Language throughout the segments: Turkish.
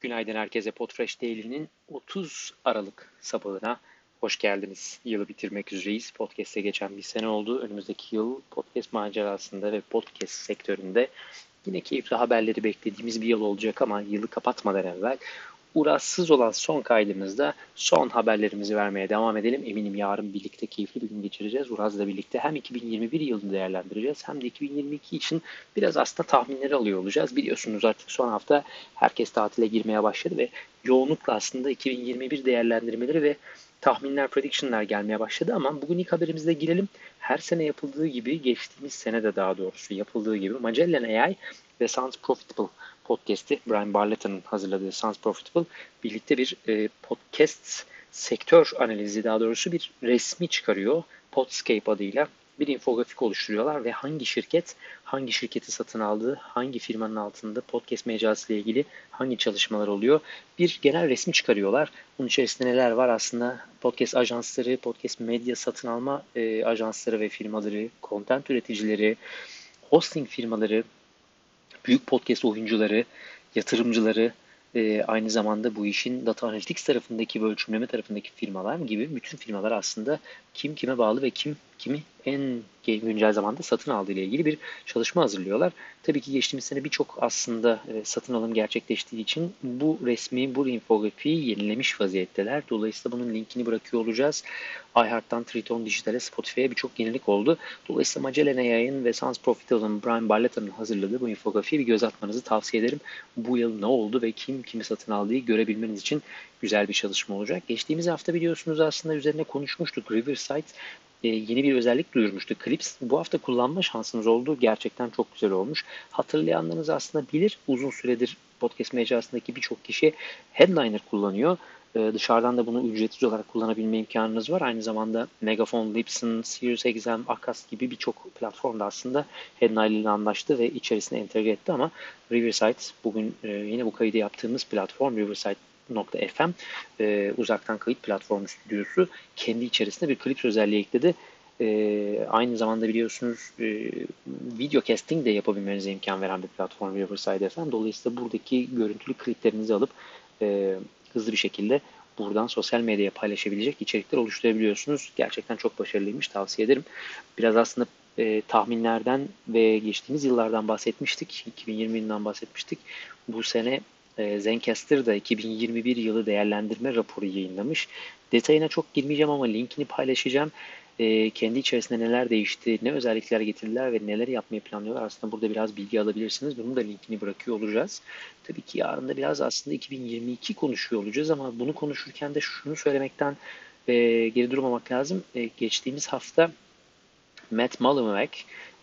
Günaydın herkese. Podfresh Daily'nin 30 Aralık sabahına hoş geldiniz. Yılı bitirmek üzereyiz. Podcast'e geçen bir sene oldu. Önümüzdeki yıl podcast macerasında ve podcast sektöründe yine keyifli haberleri beklediğimiz bir yıl olacak ama yılı kapatmadan evvel uğraşsız olan son kaydımızda son haberlerimizi vermeye devam edelim. Eminim yarın birlikte keyifli bir gün geçireceğiz. Uraz'la birlikte hem 2021 yılını değerlendireceğiz hem de 2022 için biraz aslında tahminleri alıyor olacağız. Biliyorsunuz artık son hafta herkes tatile girmeye başladı ve yoğunlukla aslında 2021 değerlendirmeleri ve tahminler, prediction'lar gelmeye başladı ama bugün ilk haberimizde girelim. Her sene yapıldığı gibi, geçtiğimiz sene de daha doğrusu yapıldığı gibi Magellan AI ve Sounds Profitable podcast'i Brian Barlett'ın hazırladığı Sounds Profitable birlikte bir e, podcast sektör analizi daha doğrusu bir resmi çıkarıyor. Podscape adıyla bir infografik oluşturuyorlar ve hangi şirket hangi şirketi satın aldığı, hangi firmanın altında podcast mecrası ilgili hangi çalışmalar oluyor bir genel resmi çıkarıyorlar. Bunun içerisinde neler var aslında podcast ajansları, podcast medya satın alma e, ajansları ve firmaları, content üreticileri, hosting firmaları, büyük podcast oyuncuları, yatırımcıları, e, aynı zamanda bu işin data analytics tarafındaki ve ölçümleme tarafındaki firmalar gibi bütün firmalar aslında kim kime bağlı ve kim kimi en güncel zamanda satın aldığı ile ilgili bir çalışma hazırlıyorlar. Tabii ki geçtiğimiz sene birçok aslında e, satın alım gerçekleştiği için bu resmi, bu infografiyi yenilemiş vaziyetteler. Dolayısıyla bunun linkini bırakıyor olacağız. iHeart'tan Triton Dijital'e, Spotify'e birçok yenilik oldu. Dolayısıyla Magellan AI'ın ve Sans Profit'in Brian Barletta'nın hazırladığı bu infografiye bir göz atmanızı tavsiye ederim. Bu yıl ne oldu ve kim kimi satın aldığı görebilmeniz için güzel bir çalışma olacak. Geçtiğimiz hafta biliyorsunuz aslında üzerine konuşmuştuk. Riverside e, yeni bir özellik duyurmuştu. Clips bu hafta kullanma şansınız oldu. Gerçekten çok güzel olmuş. Hatırlayanlarınız aslında bilir. Uzun süredir podcast mecrasındaki birçok kişi Headliner kullanıyor. E, dışarıdan da bunu ücretsiz olarak kullanabilme imkanınız var. Aynı zamanda Megaphone, Libsyn, SiriusXM, Akas gibi birçok platformda aslında Headliner ile anlaştı ve içerisine entegre etti ama Riverside bugün e, yine bu kaydı yaptığımız platform Riverside Anchor.fm e, uzaktan kayıt platformu stüdyosu kendi içerisinde bir klips özelliği ekledi. E, aynı zamanda biliyorsunuz e, video casting de yapabilmenize imkan veren bir platform Riverside FM. Dolayısıyla buradaki görüntülü kliplerinizi alıp e, hızlı bir şekilde buradan sosyal medyaya paylaşabilecek içerikler oluşturabiliyorsunuz. Gerçekten çok başarılıymış. Tavsiye ederim. Biraz aslında e, tahminlerden ve geçtiğimiz yıllardan bahsetmiştik. 2020 yılından bahsetmiştik. Bu sene e, Zencaster da 2021 yılı değerlendirme raporu yayınlamış. Detayına çok girmeyeceğim ama linkini paylaşacağım. E, kendi içerisinde neler değişti, ne özellikler getirdiler ve neler yapmayı planlıyorlar. Aslında burada biraz bilgi alabilirsiniz. Bunun da linkini bırakıyor olacağız. Tabii ki yarın da biraz aslında 2022 konuşuyor olacağız ama bunu konuşurken de şunu söylemekten e, geri durmamak lazım. E, geçtiğimiz hafta Matt Mullenweg,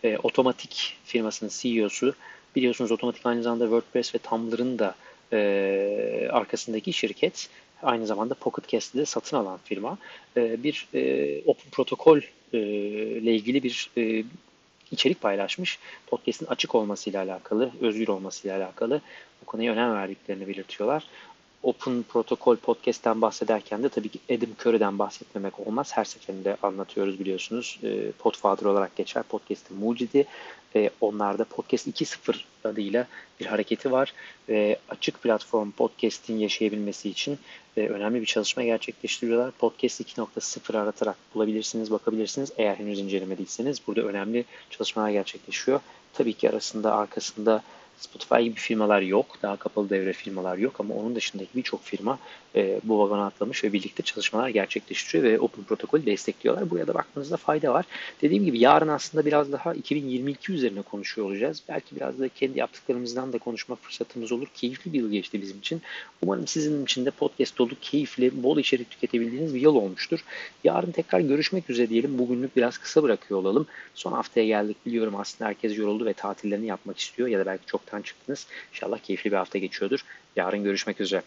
e, otomatik firmasının CEO'su, biliyorsunuz otomatik aynı zamanda WordPress ve Tumblr'ın da e, arkasındaki şirket aynı zamanda Pocket Cast'i de satın alan firma e, bir e, Open Protokol e, ile ilgili bir e, içerik paylaşmış. Podcast'in açık olmasıyla alakalı, özgür olmasıyla alakalı bu konuya önem verdiklerini belirtiyorlar. Open Protocol Podcast'ten bahsederken de tabii ki Adam Curry'den bahsetmemek olmaz. Her seferinde anlatıyoruz biliyorsunuz. E, Podfather olarak geçer. Podcast'in mucidi. E, onlarda Podcast 2.0 adıyla bir hareketi var. Ve açık platform podcast'in yaşayabilmesi için e, önemli bir çalışma gerçekleştiriyorlar. Podcast 2.0 aratarak bulabilirsiniz, bakabilirsiniz. Eğer henüz incelemediyseniz burada önemli çalışmalar gerçekleşiyor. Tabii ki arasında, arkasında Spotify gibi firmalar yok. Daha kapalı devre firmalar yok ama onun dışındaki birçok firma e, bu vagona atlamış ve birlikte çalışmalar gerçekleştiriyor ve Open Protokol'ü destekliyorlar. Buraya da bakmanızda fayda var. Dediğim gibi yarın aslında biraz daha 2022 üzerine konuşuyor olacağız. Belki biraz da kendi yaptıklarımızdan da konuşma fırsatımız olur. Keyifli bir yıl geçti bizim için. Umarım sizin için de podcast dolu, keyifli, bol içerik tüketebildiğiniz bir yıl olmuştur. Yarın tekrar görüşmek üzere diyelim. Bugünlük biraz kısa bırakıyor olalım. Son haftaya geldik biliyorum aslında herkes yoruldu ve tatillerini yapmak istiyor ya da belki çoktan çıktınız. İnşallah keyifli bir hafta geçiyordur. Yarın görüşmek üzere.